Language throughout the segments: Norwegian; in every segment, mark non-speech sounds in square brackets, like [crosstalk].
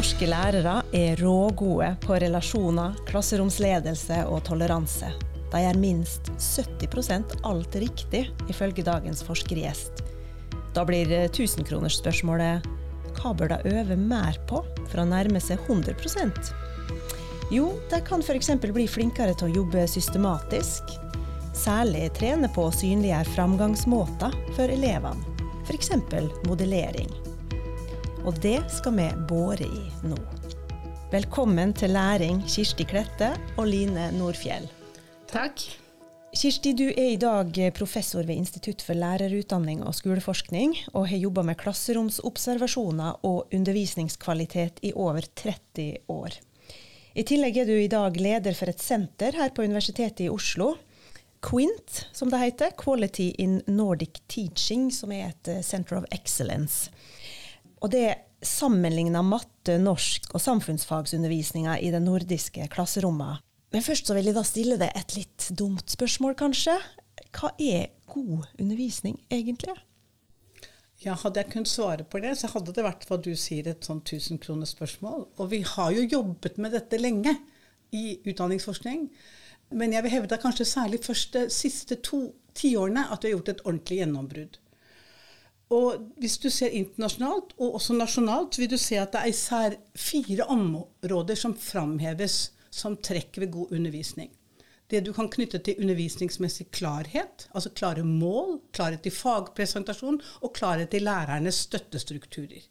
Norske lærere er rågode på relasjoner, klasseromsledelse og toleranse. De gjør minst 70% alt riktig, ifølge dagens forskergjest. Da blir tusenkronersspørsmålet hva bør de øve mer på for å nærme seg 100% Jo, de kan f.eks. bli flinkere til å jobbe systematisk. Særlig trene på å synliggjøre framgangsmåter for elevene, f.eks. modellering. Og det skal vi båre i nå. Velkommen til læring, Kirsti Klette og Line Nordfjell. Takk. Kirsti, du er i dag professor ved Institutt for lærerutdanning og skoleforskning, og har jobba med klasseromsobservasjoner og undervisningskvalitet i over 30 år. I tillegg er du i dag leder for et senter her på Universitetet i Oslo. QUINT, som det heter. Quality in Nordic Teaching, som er et eh, Center of Excellence. Og det sammenligna matte, norsk og samfunnsfagsundervisninga i det nordiske klasserommet men først så vil jeg da stille deg et litt dumt spørsmål, kanskje. Hva er god undervisning, egentlig? Ja, Hadde jeg kunnet svare på det, så hadde det vært hva du sier, et sånn 1000-kronersspørsmål. Og vi har jo jobbet med dette lenge i utdanningsforskning. Men jeg vil hevde kanskje særlig først de siste to tiårene at vi har gjort et ordentlig gjennombrudd. Og hvis du ser internasjonalt, og også nasjonalt, vil du se at det er især fire områder som framheves som trekk ved god undervisning. Det du kan knytte til undervisningsmessig klarhet, altså klare mål, klarhet i fagpresentasjon og klarhet i lærernes støttestrukturer.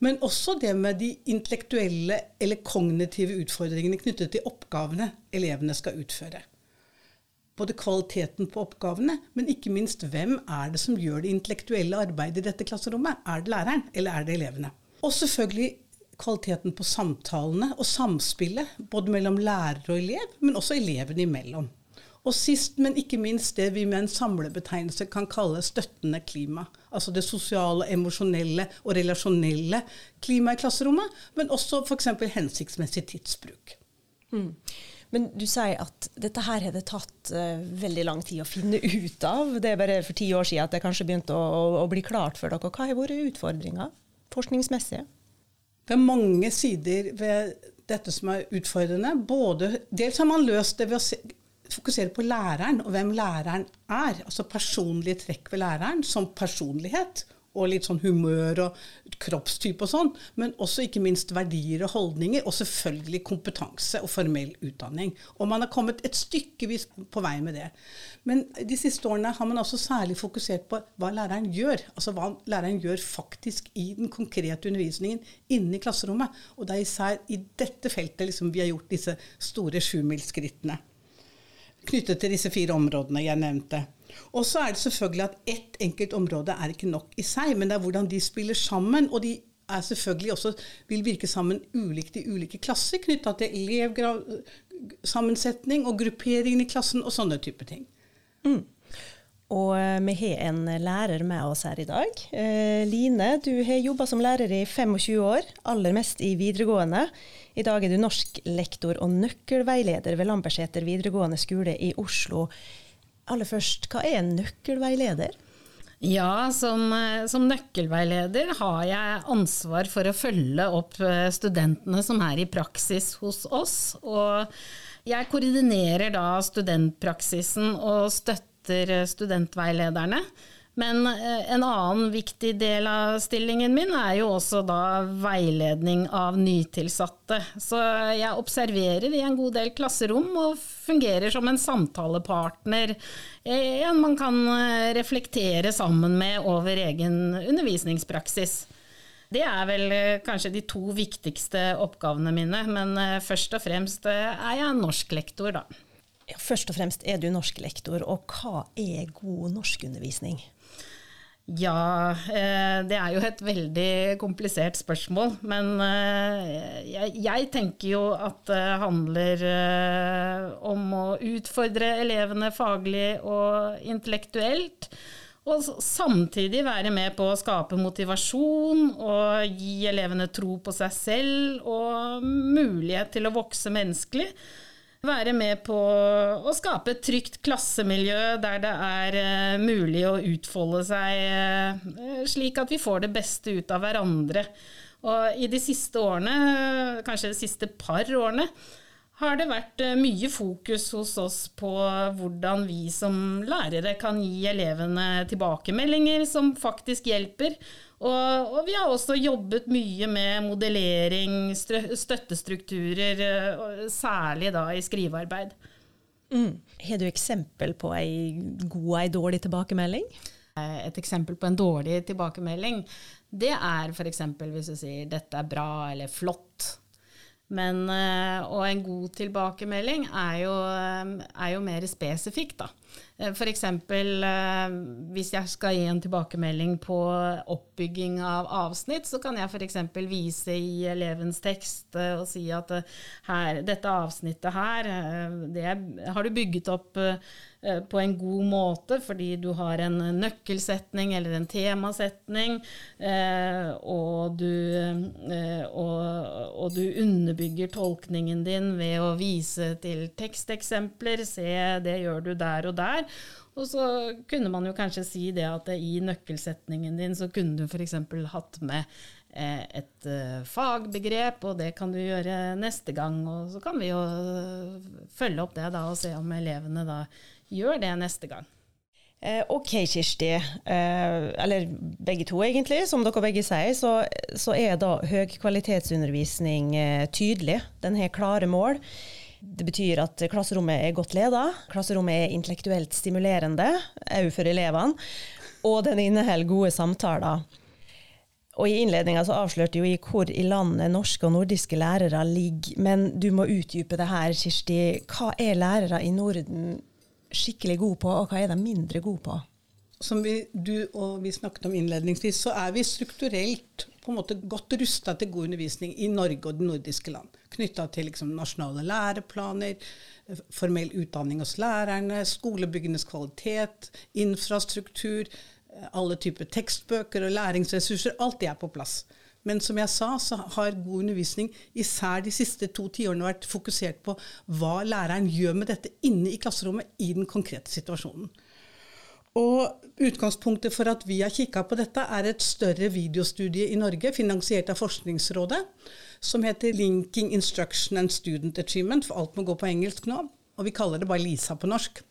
Men også det med de intellektuelle eller kognitive utfordringene knyttet til oppgavene elevene skal utføre. Både kvaliteten på oppgavene, men ikke minst hvem er det som gjør det intellektuelle arbeidet i dette klasserommet? Er det læreren, eller er det elevene? Og selvfølgelig kvaliteten på samtalene og samspillet, både mellom lærer og elev, men også elevene imellom. Og sist, men ikke minst det vi med en samlebetegnelse kan kalle støttende klima. Altså det sosiale, emosjonelle og relasjonelle klimaet i klasserommet, men også f.eks. hensiktsmessig tidsbruk. Mm. Men du sier at dette her har det tatt uh, veldig lang tid å finne ut av. Det er bare for ti år siden at det kanskje begynte å, å, å bli klart for dere. Hva har vært utfordringa forskningsmessig? Det er mange sider ved dette som er utfordrende. Både, dels har man løst det ved å se, fokusere på læreren og hvem læreren er. Altså personlige trekk ved læreren som personlighet og litt sånn humør og kroppstype og sånn, men også ikke minst verdier og holdninger, og selvfølgelig kompetanse og formell utdanning. Og man har kommet et stykkevis på vei med det. Men de siste årene har man også særlig fokusert på hva læreren gjør. Altså hva læreren gjør faktisk i den konkrete undervisningen inne i klasserommet. Og det er især i dette feltet liksom vi har gjort disse store sjumilsskrittene knyttet til disse fire områdene jeg nevnte. Og så er det selvfølgelig at ett enkelt område er ikke nok i seg, men det er hvordan de spiller sammen. og de er selvfølgelig også vil virke sammen ulikt i ulike klasser, knytta til elevsammensetning og grupperingen i klassen og sånne type ting. Mm. Og eh, vi har en lærer med oss her i dag. Eh, Line, du har jobba som lærer i 25 år, aller mest i videregående. I dag er du norsklektor og nøkkelveileder ved Lambertseter videregående skole i Oslo. Aller først, hva er en nøkkelveileder? Ja, som, eh, som, nøkkelveileder har jeg ansvar for å følge opp eh, studentene som er i praksis hos oss. Og jeg koordinerer da studentpraksisen og støtter studentveilederne. Men eh, en annen viktig del av stillingen min er jo også da veiledning av nytilsatte. Så jeg observerer i en god del klasserom og fungerer som en samtalepartner. En man kan eh, reflektere sammen med over egen undervisningspraksis. Det er vel eh, kanskje de to viktigste oppgavene mine, men først og fremst er jeg norsklektor, da. Først og fremst er du norsklektor, og hva er god norskundervisning? Ja, eh, det er jo et veldig komplisert spørsmål. Men jeg, jeg tenker jo at det handler eh, om å utfordre elevene faglig og intellektuelt. Og samtidig være med på å skape motivasjon og gi elevene tro på seg selv og mulighet til å vokse menneskelig være med på å skape et trygt klassemiljø der det er uh, mulig å utfolde seg uh, slik at vi får det beste ut av hverandre. Og i de siste årene, kanskje de siste par årene, har det vært eh, mye fokus hos oss på hvordan vi som lærere kan gi elevene tilbakemeldinger som faktisk hjelper. Og, og vi har også jobbet mye med modellering, støttestrukturer, eh, særlig da i skrivearbeid. Mm. Har du eksempel på ei god og ei dårlig tilbakemelding? Eh, et eksempel på en dårlig tilbakemelding, det er f.eks. hvis du sier 'dette er bra' eller 'flott'. Men, eh, og en god tilbakemelding er jo, er jo mer spesifikk, da. Eh, F.eks. hvis jeg skal gi en tilbakemelding på oppbygging av avsnitt, så kan jeg f.eks. vise i elevens tekst og si at her, dette avsnittet her, det har du bygget opp Eh, på en god måte, fordi du har en nøkkelsetning eller en temasetning, eh, og du, eh, og, og du underbygger tolkningen din ved å vise til teksteksempler. Se, det gjør du der og der. Og så kunne man jo kanskje si det at i nøkkelsetningen din så kunne du f.eks. hatt med et fagbegrep, og det kan du gjøre neste gang. Og så kan vi jo følge opp det da og se om elevene da gjør det neste gang. Eh, ok, Kirsti. Eh, eller begge to, egentlig. Som dere begge sier, så, så er da høykvalitetsundervisning eh, tydelig. Den har klare mål. Det betyr at klasserommet er godt leda. Klasserommet er intellektuelt stimulerende, òg for elevene. Og den inneholder gode samtaler. Og I innledninga avslørte jo i hvor i landet norske og nordiske lærere ligger. Men du må utdype det her, Kirsti. Hva er lærere i Norden skikkelig gode på, og hva er de mindre gode på? Som vi, du og vi snakket om innledningsvis, så er vi strukturelt på en måte godt rusta til god undervisning i Norge og de nordiske land. Knytta til liksom, nasjonale læreplaner, formell utdanning hos lærerne, skolebyggenes kvalitet, infrastruktur, alle typer tekstbøker og læringsressurser. Alt det er på plass. Men som jeg sa, så har god undervisning især de siste to tiårene vært fokusert på hva læreren gjør med dette inne i klasserommet i den konkrete situasjonen. Og Utgangspunktet for at vi har kikka på dette, er et større videostudie i Norge, finansiert av Forskningsrådet, som heter 'Linking Instruction and Student Achievement', for alt må gå på engelsk nå. Og vi kaller det bare LISA på norsk.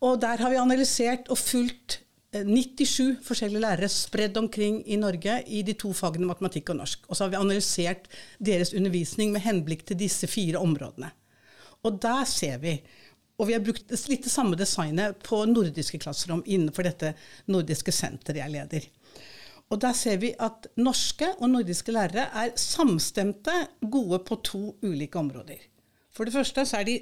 Og der har vi analysert og fulgt 97 forskjellige lærere spredd omkring i Norge i de to fagene matematikk og norsk. Og så har vi analysert deres undervisning med henblikk til disse fire områdene. Og der ser vi og vi har brukt litt det samme designet på nordiske klasserom innenfor dette nordiske senteret jeg leder. Og der ser vi at norske og nordiske lærere er samstemte gode på to ulike områder. For det første så er de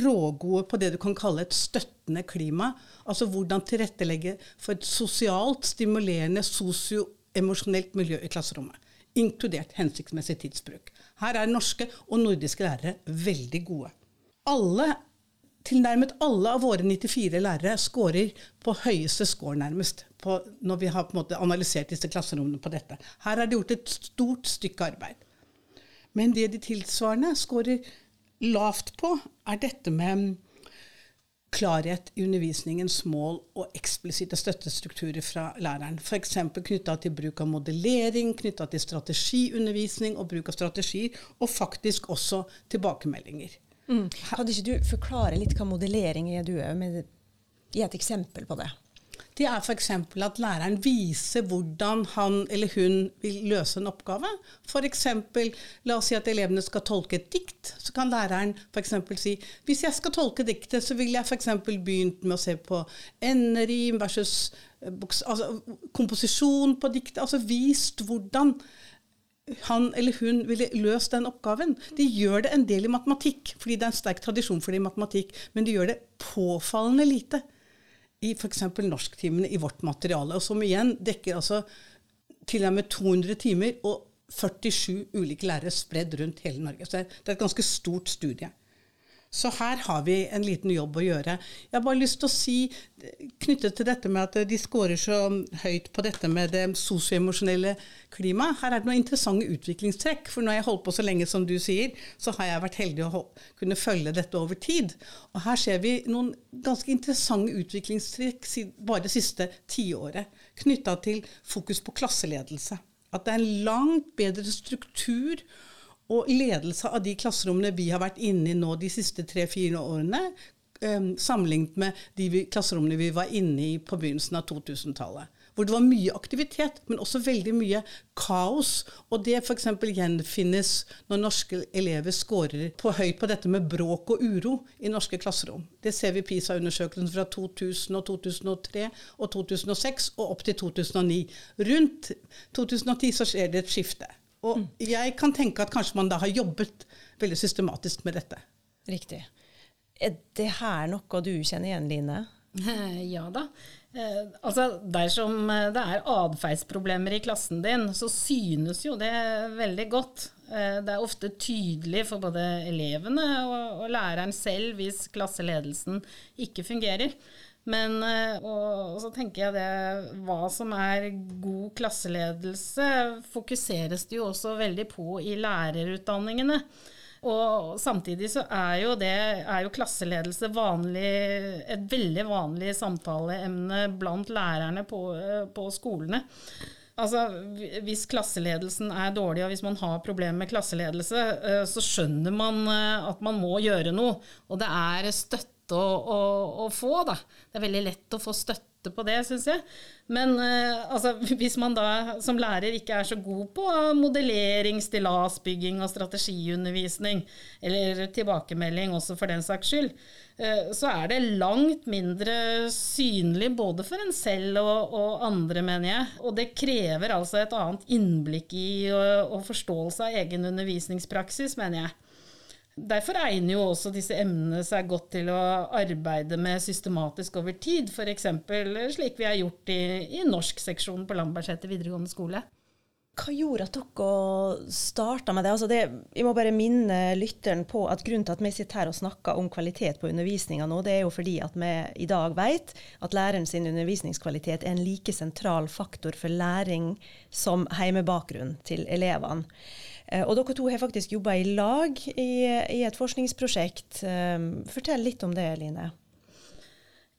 rågode på det du kan kalle et støttende klima. Altså hvordan tilrettelegge for et sosialt stimulerende sosioemosjonelt miljø i klasserommet. Inkludert hensiktsmessig tidsbruk. Her er norske og nordiske lærere veldig gode. Alle, Tilnærmet alle av våre 94 lærere scorer på høyeste score, nærmest, på, når vi har analysert disse klasserommene på dette. Her er det gjort et stort stykke arbeid. Men det de tilsvarende scorer lavt på, er dette med klarhet i undervisningens mål og eksplisitte støttestrukturer fra læreren. F.eks. knytta til bruk av modellering, knytta til strategiundervisning og bruk av strategier, og faktisk også tilbakemeldinger. Mm. Kan ikke du forklare litt hva modellering er, du òg? Gi et eksempel på det det er f.eks. at læreren viser hvordan han eller hun vil løse en oppgave. F.eks. la oss si at elevene skal tolke et dikt. Så kan læreren f.eks. si hvis jeg skal tolke diktet, så vil jeg f.eks. begynt med å se på enderim versus eh, altså, komposisjon på diktet. Altså vist hvordan han eller hun ville løst den oppgaven. De gjør det en del i matematikk, fordi det er en sterk tradisjon for det i matematikk, men de gjør det påfallende lite i f.eks. norsktimene i vårt materiale, og som igjen dekker altså til og med 200 timer og 47 ulike lærere spredd rundt hele Norge. Så det er et ganske stort studie. Så her har vi en liten jobb å gjøre. Jeg har bare lyst til å si, knyttet til dette med at de scorer så høyt på dette med det sosioemosjonelle klimaet, her er det noen interessante utviklingstrekk. For når jeg har holdt på så lenge som du sier, så har jeg vært heldig å kunne følge dette over tid. Og her ser vi noen ganske interessante utviklingstrekk bare det siste tiåret, knytta til fokus på klasseledelse. At det er en langt bedre struktur og ledelse av de klasserommene vi har vært inne i nå de siste tre-fire årene, um, sammenlignet med de klasserommene vi var inne i på begynnelsen av 2000-tallet. Hvor det var mye aktivitet, men også veldig mye kaos. Og det f.eks. gjenfinnes når norske elever scorer på høyt på dette med bråk og uro i norske klasserom. Det ser vi i PISA-undersøkelsen fra 2000 og 2003 og 2006 og opp til 2009. Rundt 2010 så skjer det et skifte. Og mm. jeg kan tenke at kanskje man da har jobbet veldig systematisk med dette. Riktig. Er det her noe du kjenner igjen, Line? [laughs] Ja da. Eh, altså, Dersom eh, det er atferdsproblemer i klassen din, så synes jo det veldig godt. Eh, det er ofte tydelig for både elevene og, og læreren selv hvis klasseledelsen ikke fungerer. Men eh, og, og så tenker jeg det Hva som er god klasseledelse, fokuseres det jo også veldig på i lærerutdanningene. Og samtidig så er jo det er jo klasseledelse vanlig, et veldig vanlig samtaleemne blant lærerne på, på skolene. Altså, Hvis klasseledelsen er dårlig, og hvis man har problemer med klasseledelse, eh, så skjønner man eh, at man må gjøre noe. Og det er støtte å, å, å få. da. Det er veldig lett å få støtte på det, syns jeg. Men eh, altså, [laughs] hvis man da som lærer ikke er så god på modellering, stillasbygging og strategiundervisning, eller tilbakemelding også for den saks skyld, eh, så er det langt mindre synlig både for en selv og, og, andre, mener jeg. Og det krever altså et annet innblikk i og, og forståelse av egen undervisningspraksis, mener jeg. Derfor egner jo også disse emnene seg godt til å arbeide med systematisk over tid, f.eks. slik vi har gjort i, i norskseksjonen på Lambertseter videregående skole. Hva gjorde at dere starta med det? Altså det? Jeg må bare minne lytteren på at grunnen til at vi sitter her og snakker om kvalitet på undervisninga nå, det er jo fordi at vi i dag vet at læreren sin undervisningskvalitet er en like sentral faktor for læring som heimebakgrunn til elevene. Eh, og dere to har faktisk jobba i lag i, i, et forskningsprosjekt. Eh, fortell litt om det, Line.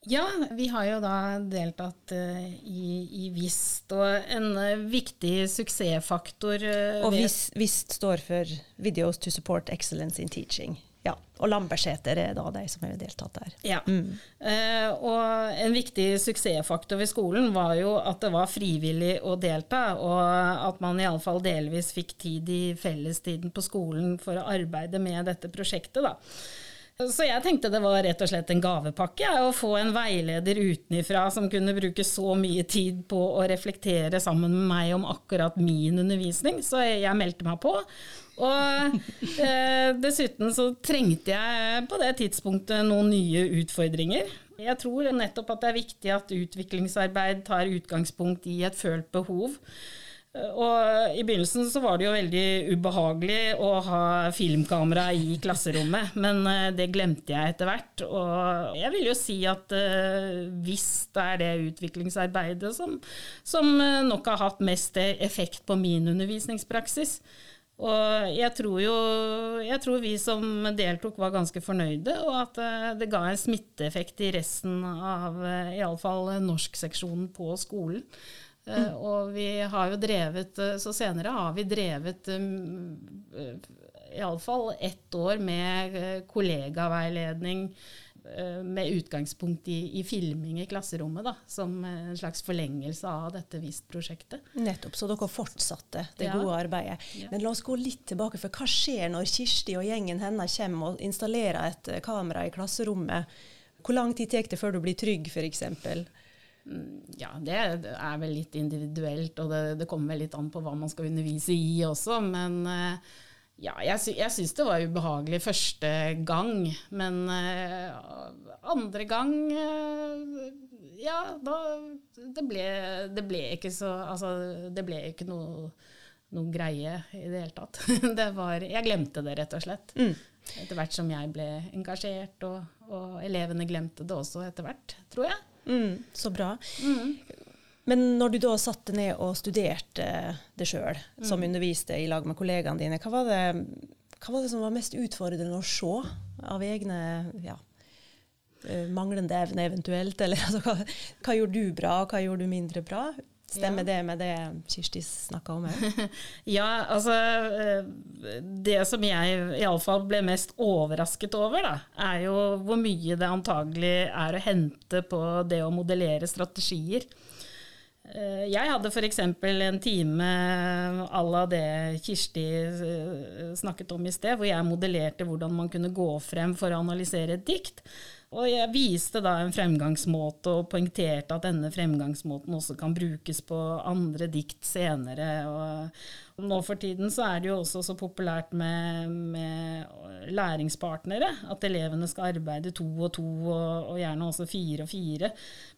Ja, vi har jo da deltatt uh, i, i, VIST, og en viktig suksessfaktor Og VIST, VIST, står for Videos to Support Excellence in Teaching. Ja, Og Lambertseter er da de som har deltatt der. Ja, mm. Eh, og En viktig suksessfaktor ved skolen var jo at det var frivillig å delta, og at man iallfall delvis fikk tid i fellestiden på skolen for å arbeide med dette prosjektet. da. Så jeg tenkte det var rett og slett en gavepakke å få en veileder utenifra som kunne bruke så mye tid på å reflektere sammen med meg om akkurat min undervisning, så jeg meldte meg på. Og eh, dessuten så trengte jeg på det tidspunktet noen nye utfordringer. Jeg tror nettopp at det er viktig at utviklingsarbeid tar utgangspunkt i et følt behov. Og I begynnelsen så var det jo veldig ubehagelig å ha filmkamera i klasserommet, men eh, det glemte jeg etter hvert. Og jeg vil jo si at uh, hvis det er det utviklingsarbeidet som, som eh, nok har hatt mest effekt på min undervisningspraksis. Og jeg tror jo jeg tror vi som deltok var ganske fornøyde, og at det ga en smitteeffekt i resten av iallfall norskseksjonen på skolen. Mm. Og vi har jo drevet eh, Så senere har vi drevet um, iallfall ett år med kollegaveiledning med utgangspunkt i, i, filming i klasserommet, da, som en slags forlengelse av dette VIST-prosjektet. Nettopp, så dere fortsatte det ja. gode arbeidet. Ja. Men la oss gå litt tilbake, for hva skjer når Kirsti og gjengen hennes kommer og installerer et kamera i klasserommet? Hvor lang tid tar det før du blir trygg, f.eks.? Mm, ja, det er vel litt individuelt, og det, det kommer vel litt an på hva man skal undervise i også. Men eh, ja, jeg, sy jeg syns det var ubehagelig første gang. Men uh, andre gang uh, Ja, da det ble, det ble ikke så Altså, det ble ikke noe, noe greie i det hele tatt. [laughs] det var Jeg glemte det, rett og slett. Mm. Etter hvert som jeg ble engasjert, og, og elevene glemte det også etter hvert, tror jeg. Mm, så bra. Mm. Men når du da satte ned og studerte det sjøl, mm. som underviste i lag med kollegaene dine, hva var, det, hva var det som var mest utfordrende å se av egne ja, eh, manglende evne eventuelt? Eller [laughs] altså, hva, hva gjorde du bra, og hva gjorde du mindre bra? Stemmer det med det Kirsti snakka om òg? [laughs] ja, altså eh, Det som jeg iallfall ble mest overrasket over, da, er jo hvor mye det antagelig er å hente på det å modellere strategier. Eh, jeg hadde f.eks. en time à la det Kirsti eh, snakket om i sted, hvor jeg modellerte hvordan man kunne gå frem for å analysere et dikt. Og jeg viste da en fremgangsmåte og poengterte at denne fremgangsmåten også kan brukes på andre dikt senere. Og nå for tiden så er det jo også så populært med, med læringspartnere. At elevene skal arbeide to og to, og, og, gjerne også fire og fire.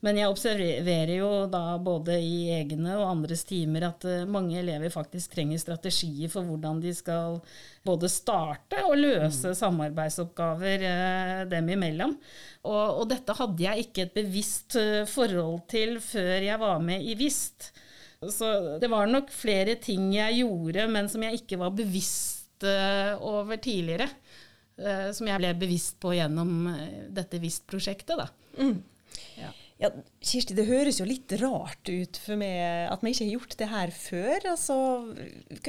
Men jeg observerer jo da både i egne og andres timer at eh, mange elever faktisk trenger strategier for hvordan de skal både starte og løse mm. samarbeidsoppgaver eh, dem imellom. Og, og, dette hadde jeg ikke et bevisst eh, forhold til før jeg var med i VIST. Så det var nok flere ting jeg gjorde, men som jeg ikke var bevisst eh, over tidligere. Som jeg ble bevisst på gjennom dette VIST-prosjektet. Mm. Ja. Ja, Kirsti, det høres jo litt rart ut for meg at vi ikke har gjort det her før. Altså,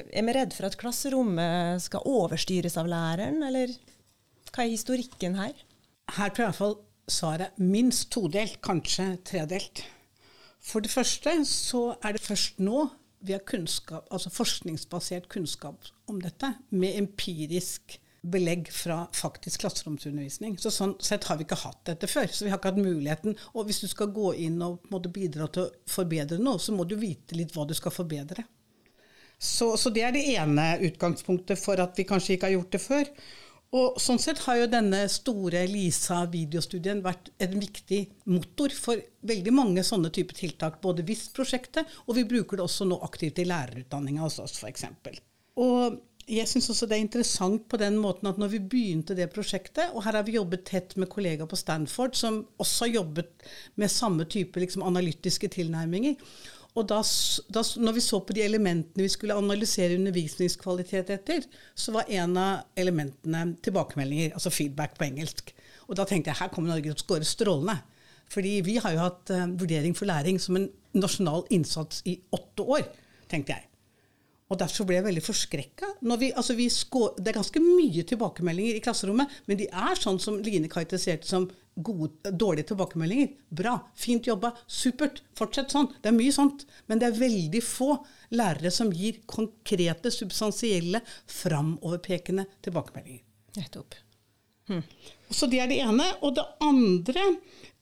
er vi redd for at klasserommet skal overstyres av læreren, eller hva er historikken her? Her tror jeg iallfall svaret minst todelt, kanskje tredelt. For det første så er det først nå vi har kunnskap, altså forskningsbasert kunnskap om dette, med empirisk belegg fra faktisk klasseromsundervisning. Så sånn sett har vi ikke hatt dette før. Så vi har ikke hatt muligheten. Og hvis du skal gå inn og måte, bidra til å forbedre noe, så må du vite litt hva du skal forbedre. Så, så, det er det ene utgangspunktet for at vi kanskje ikke har gjort det før. Og sånn sett har jo denne store LISA-videostudien vært en viktig motor for veldig mange sånne typer tiltak. Både VIST-prosjektet, og vi bruker det også nå aktivt i lærerutdanninga hos oss, f.eks. Og jeg syns også det er interessant på den måten at når vi begynte det prosjektet, og her har vi jobbet tett med kollegaer på Stanford som også har jobbet med samme type liksom, analytiske tilnærminger. Og da, da, når vi så på de elementene vi skulle analysere undervisningskvalitet etter, så var en av elementene tilbakemeldinger, altså feedback på engelsk. Og da tenkte jeg her kommer Norge til å skåre strålende. Fordi vi har jo hatt uh, vurdering for læring som en nasjonal innsats i åtte år, tenkte jeg. Og Derfor ble jeg veldig forskrekka. Altså det er ganske mye tilbakemeldinger i klasserommet, men de er sånn som Line karakteriserte som gode, dårlige tilbakemeldinger. Bra, fint jobba, supert, fortsett sånn. Det er mye sånt. Men det er veldig få lærere som gir konkrete, substansielle, framoverpekende tilbakemeldinger. Nettopp. Hm. Så det er det ene. Og det andre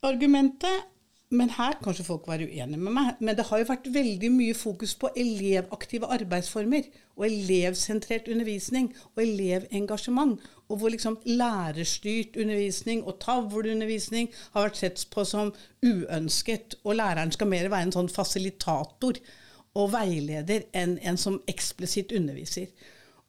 argumentet men her kanskje folk være uenige med meg, men det har jo vært veldig mye fokus på elevaktive arbeidsformer og elevsentrert undervisning og elevengasjement. Og hvor liksom lærerstyrt undervisning og tavleundervisning har vært sett på som uønsket. Og læreren skal mer være en sånn fasilitator og veileder enn en som eksplisitt underviser.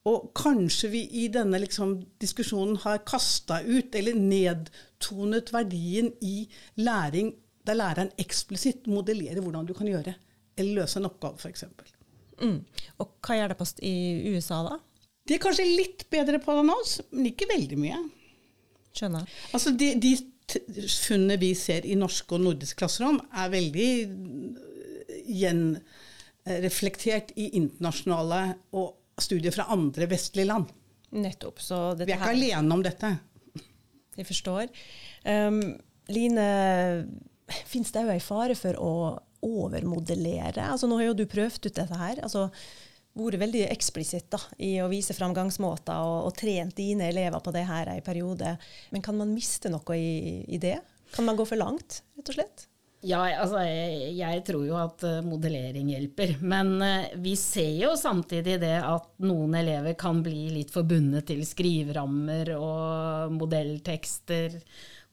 Og kanskje vi i denne liksom, diskusjonen har kasta ut eller nedtonet verdien i læring der læreren eksplisitt modellerer hvordan du kan gjøre eller løse en oppgave, f.eks. Mm. Og hva gjør det på i USA, da? De er kanskje litt bedre på det enn oss, men ikke veldig mye. Skjønner. Altså, de, de funnene vi ser i norske og nordiske klasserom, er veldig gjenreflektert i internasjonale og studier fra andre vestlige land. Nettopp. vi er ikke her... alene om dette. Jeg forstår. Um, Line, Fins det òg ei fare for å overmodellere? Altså, nå har jo du prøvd ut dette her. altså vært veldig eksplisitt da, i å vise framgangsmåter og, og trent dine elever på det her en periode. Men kan man miste noe i, i det? Kan man gå for langt, rett og slett? Ja, altså jeg, jeg, tror jo at uh, modellering hjelper. Men uh, vi ser jo samtidig det at noen elever kan bli litt forbundet til skriverammer og modelltekster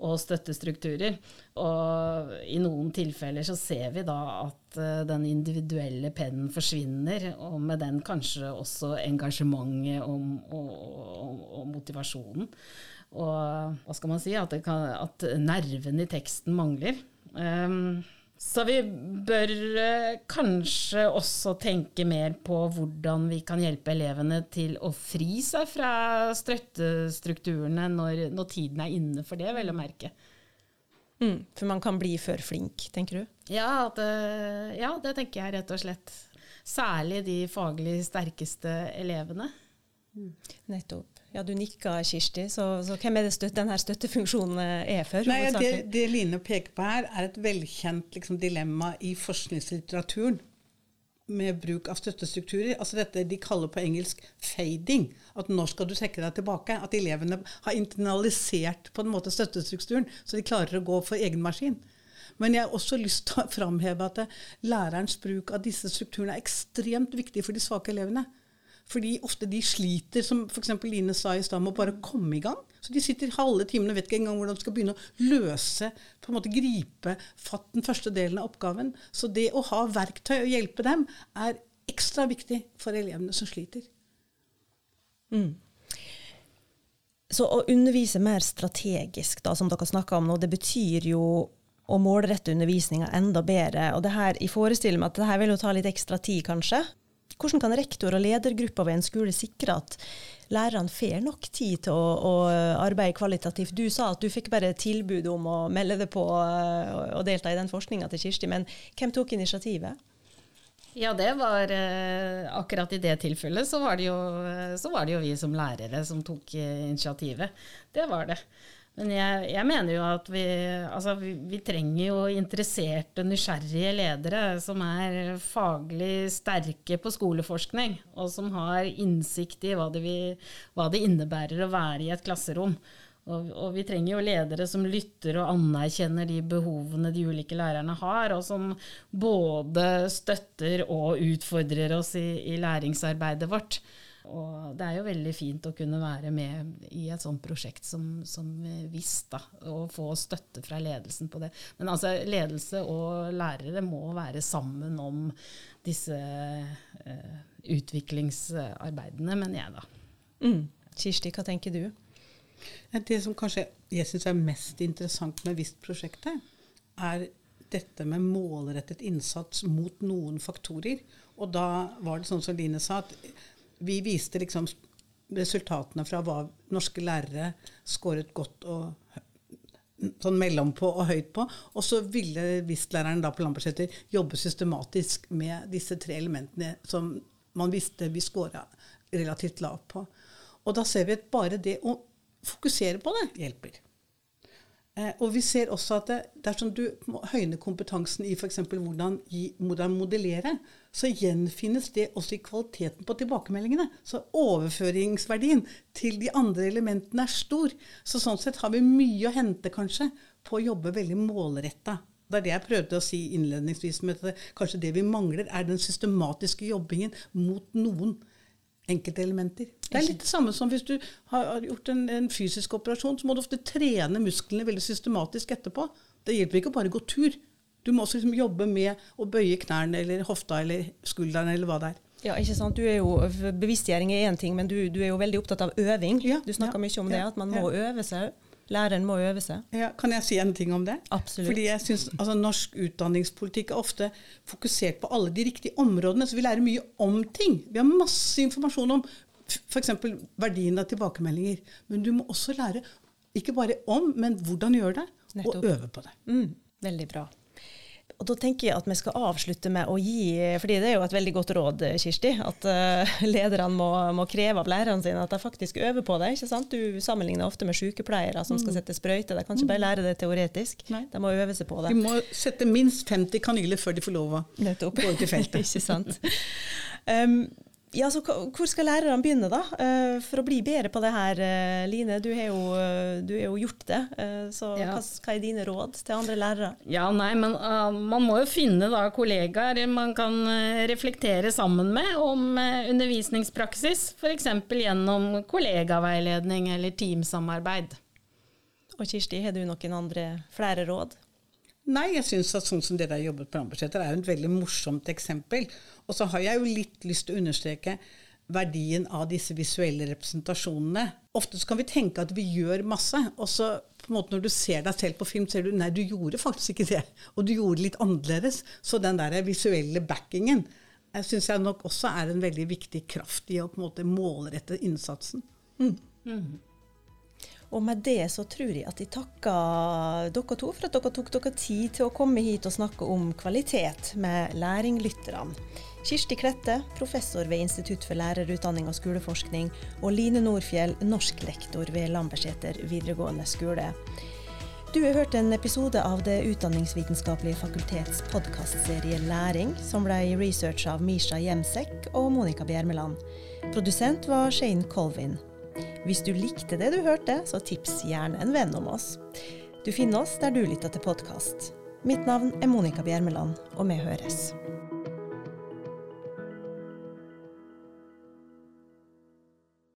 og støttestrukturer. Og i noen tilfeller så ser vi da at uh, den individuelle pennen forsvinner, og med den kanskje også engasjementet og, og, og, og motivasjonen. Og hva skal man si? At, kan, at nerven i teksten mangler. Um, så vi bør eh, kanskje også tenke mer på hvordan vi kan hjelpe elevene til å fri seg fra støttestrukturene når, når tiden er inne for det, vel å merke. Mm, for man kan bli for flink, tenker du? Ja det, ja, det tenker jeg rett og slett. Særlig de faglig sterkeste elevene. Nettopp. Ja, Du nikka, Kirsti. Så, så hvem er det støtte, denne støttefunksjonen er for? Nei, det, det, Line peker på her, er et velkjent liksom, dilemma i forskningslitteraturen med bruk av støttestrukturer. Altså dette de kaller på engelsk 'fading'. At når skal du trekke deg tilbake? At elevene har internalisert på en måte støttestrukturen, så de klarer å gå for egen maskin. Men jeg har også lyst til å framheve at lærerens bruk av disse strukturene er ekstremt viktig for de svake elevene. Fordi ofte de sliter, som f.eks. Line sa i stad, med å bare komme i gang. Så de sitter halve timen og vet ikke engang hvordan de skal begynne å løse, på en måte gripe fatt den første delen av oppgaven. Så det å ha verktøy og hjelpe dem er ekstra viktig for elevene som sliter. Mm. Så å undervise mer strategisk, da, som dere snakka om nå, det betyr jo å målrette undervisninga enda bedre. Og det her, jeg forestiller meg at det her vil jo ta litt ekstra tid, kanskje. Hvordan kan rektor og ledergruppa ved en skole sikre at lærerne får nok tid til å, å, arbeide kvalitativt? Du sa at du fikk bare tilbud om å melde deg på og delta i den forskninga til Kirsti, men hvem tok initiativet? Ja, det var eh, akkurat i det tilfellet så var, jo, så var det jo vi som lærere som tok initiativet. Det var det. Men jeg, jeg, mener jo at vi, altså vi, vi, trenger jo interesserte, nysgjerrige ledere som er faglig sterke på skoleforskning, og som har innsikt i hva det, vi, hva det innebærer å være i et klasserom. Og, og, vi trenger jo ledere som lytter og anerkjenner de behovene de ulike lærerne har, og som både støtter og utfordrer oss i, i læringsarbeidet vårt. Og det er jo veldig fint å kunne være med i et sånt prosjekt som, som VIS, da, og få støtte fra ledelsen på det. Men altså, ledelse og lærere må være sammen om disse eh, utviklingsarbeidene, mener jeg da. Mm. Kirsti, hva tenker du? Det som kanskje jeg syns er mest interessant med VIST-prosjektet, er dette med målrettet innsats mot noen faktorer. Og da var det sånn som Line sa, at vi viste liksom resultatene fra hva norske lærere skåret godt og sånn mellompå og høyt på. Og så ville VIST-læreren da på Lambertseter jobbe systematisk med disse tre elementene som man visste vi scora relativt lavt på. Og da ser vi at bare det å fokusere på det hjelper. Eh, og vi ser også at det, dersom du høyner kompetansen i f.eks. Hvordan, hvordan modellere, så gjenfinnes det også i kvaliteten på tilbakemeldingene. Så overføringsverdien til de andre elementene er stor. Så sånn sett har vi mye å hente kanskje på å jobbe veldig målretta. Det er det jeg prøvde å si innledningsvis. med at Kanskje det vi mangler, er den systematiske jobbingen mot noen enkeltelementer. Det er litt det samme som hvis du har gjort en, en, fysisk operasjon, så må du ofte trene musklene veldig systematisk etterpå. Det hjelper ikke å bare gå tur. Du må også liksom jobbe med å bøye knærne eller hofta eller skulderen eller hva det er. Ja, ikke sant? Du er jo, Bevisstgjøring er én ting, men du, du, er jo veldig opptatt av øving. Ja, du snakker ja, mye om det, at man må øve seg òg. Læreren må øve seg. Ja, kan jeg si en ting om det? Absolutt. Fordi jeg synes, altså, Norsk utdanningspolitikk er ofte fokusert på alle de riktige områdene, så vi lærer mye om ting. Vi har masse informasjon om f.eks. verdien av tilbakemeldinger. Men du må også lære ikke bare om, men hvordan gjøre det, Nettopp. og øve på det. Mm, veldig bra. Og da tenker jeg at vi skal avslutte med å gi fordi det er jo et veldig godt råd, Kirsti, at uh, lederne må, må, kreve av lærerne sine at de faktisk øver på det. ikke sant? Du sammenligner ofte med sykepleiere som skal mm. sette sprøyte. De kan ikke bare mm. lære det teoretisk, Nei. de må øve seg på det. De må sette minst 50 kanyler før de får lov å gå ut i feltet. [laughs] ikke sant. [laughs] Um, ja, så Hvor skal lærerne begynne, da, eh, for å bli bedre på det her? Eh, Line, du har jo, eh, du har jo gjort det. Så ja. hva, hva, er dine råd til andre lærere? Ja, nei, men uh, Man må jo finne da kollegaer man kan reflektere sammen med om undervisningspraksis. F.eks. gjennom kollegaveiledning eller teamsamarbeid. Og Kirsti, har du noen andre flere råd? Nei, jeg syns at sånn som dere har jobbet på Rambudsjetter, er et veldig morsomt eksempel. Og så har jeg jo litt lyst til å understreke verdien av disse visuelle representasjonene. Ofte så kan vi tenke at vi gjør masse, og så på en måte når du ser deg selv på film, ser du nei, du gjorde faktisk ikke det. Og du gjorde det litt annerledes. Så den der visuelle backingen jeg syns jeg nok også er en veldig viktig kraft i å på en måte målrette innsatsen. Mm. Mm. Og med det så tror jeg at jeg takker dere to for at dere tok dere tid til å komme hit og snakke om kvalitet med læringlytterne. Kirsti Klette, professor ved Institutt for lærerutdanning og skoleforskning, og Line Nordfjell, norsklektor ved Lambertseter videregående skole. Du har hørt en episode av Det utdanningsvitenskapelige fakultets podkastserie Læring, som ble researcha av Misha Jemsek og Monica Bjermeland. Produsent var Shane Colvin. Hvis du likte det du hørte, så tips gjerne en venn om oss. Du finner oss der du lytter til podkast. Mitt navn er Monica Bjermeland, og vi høres.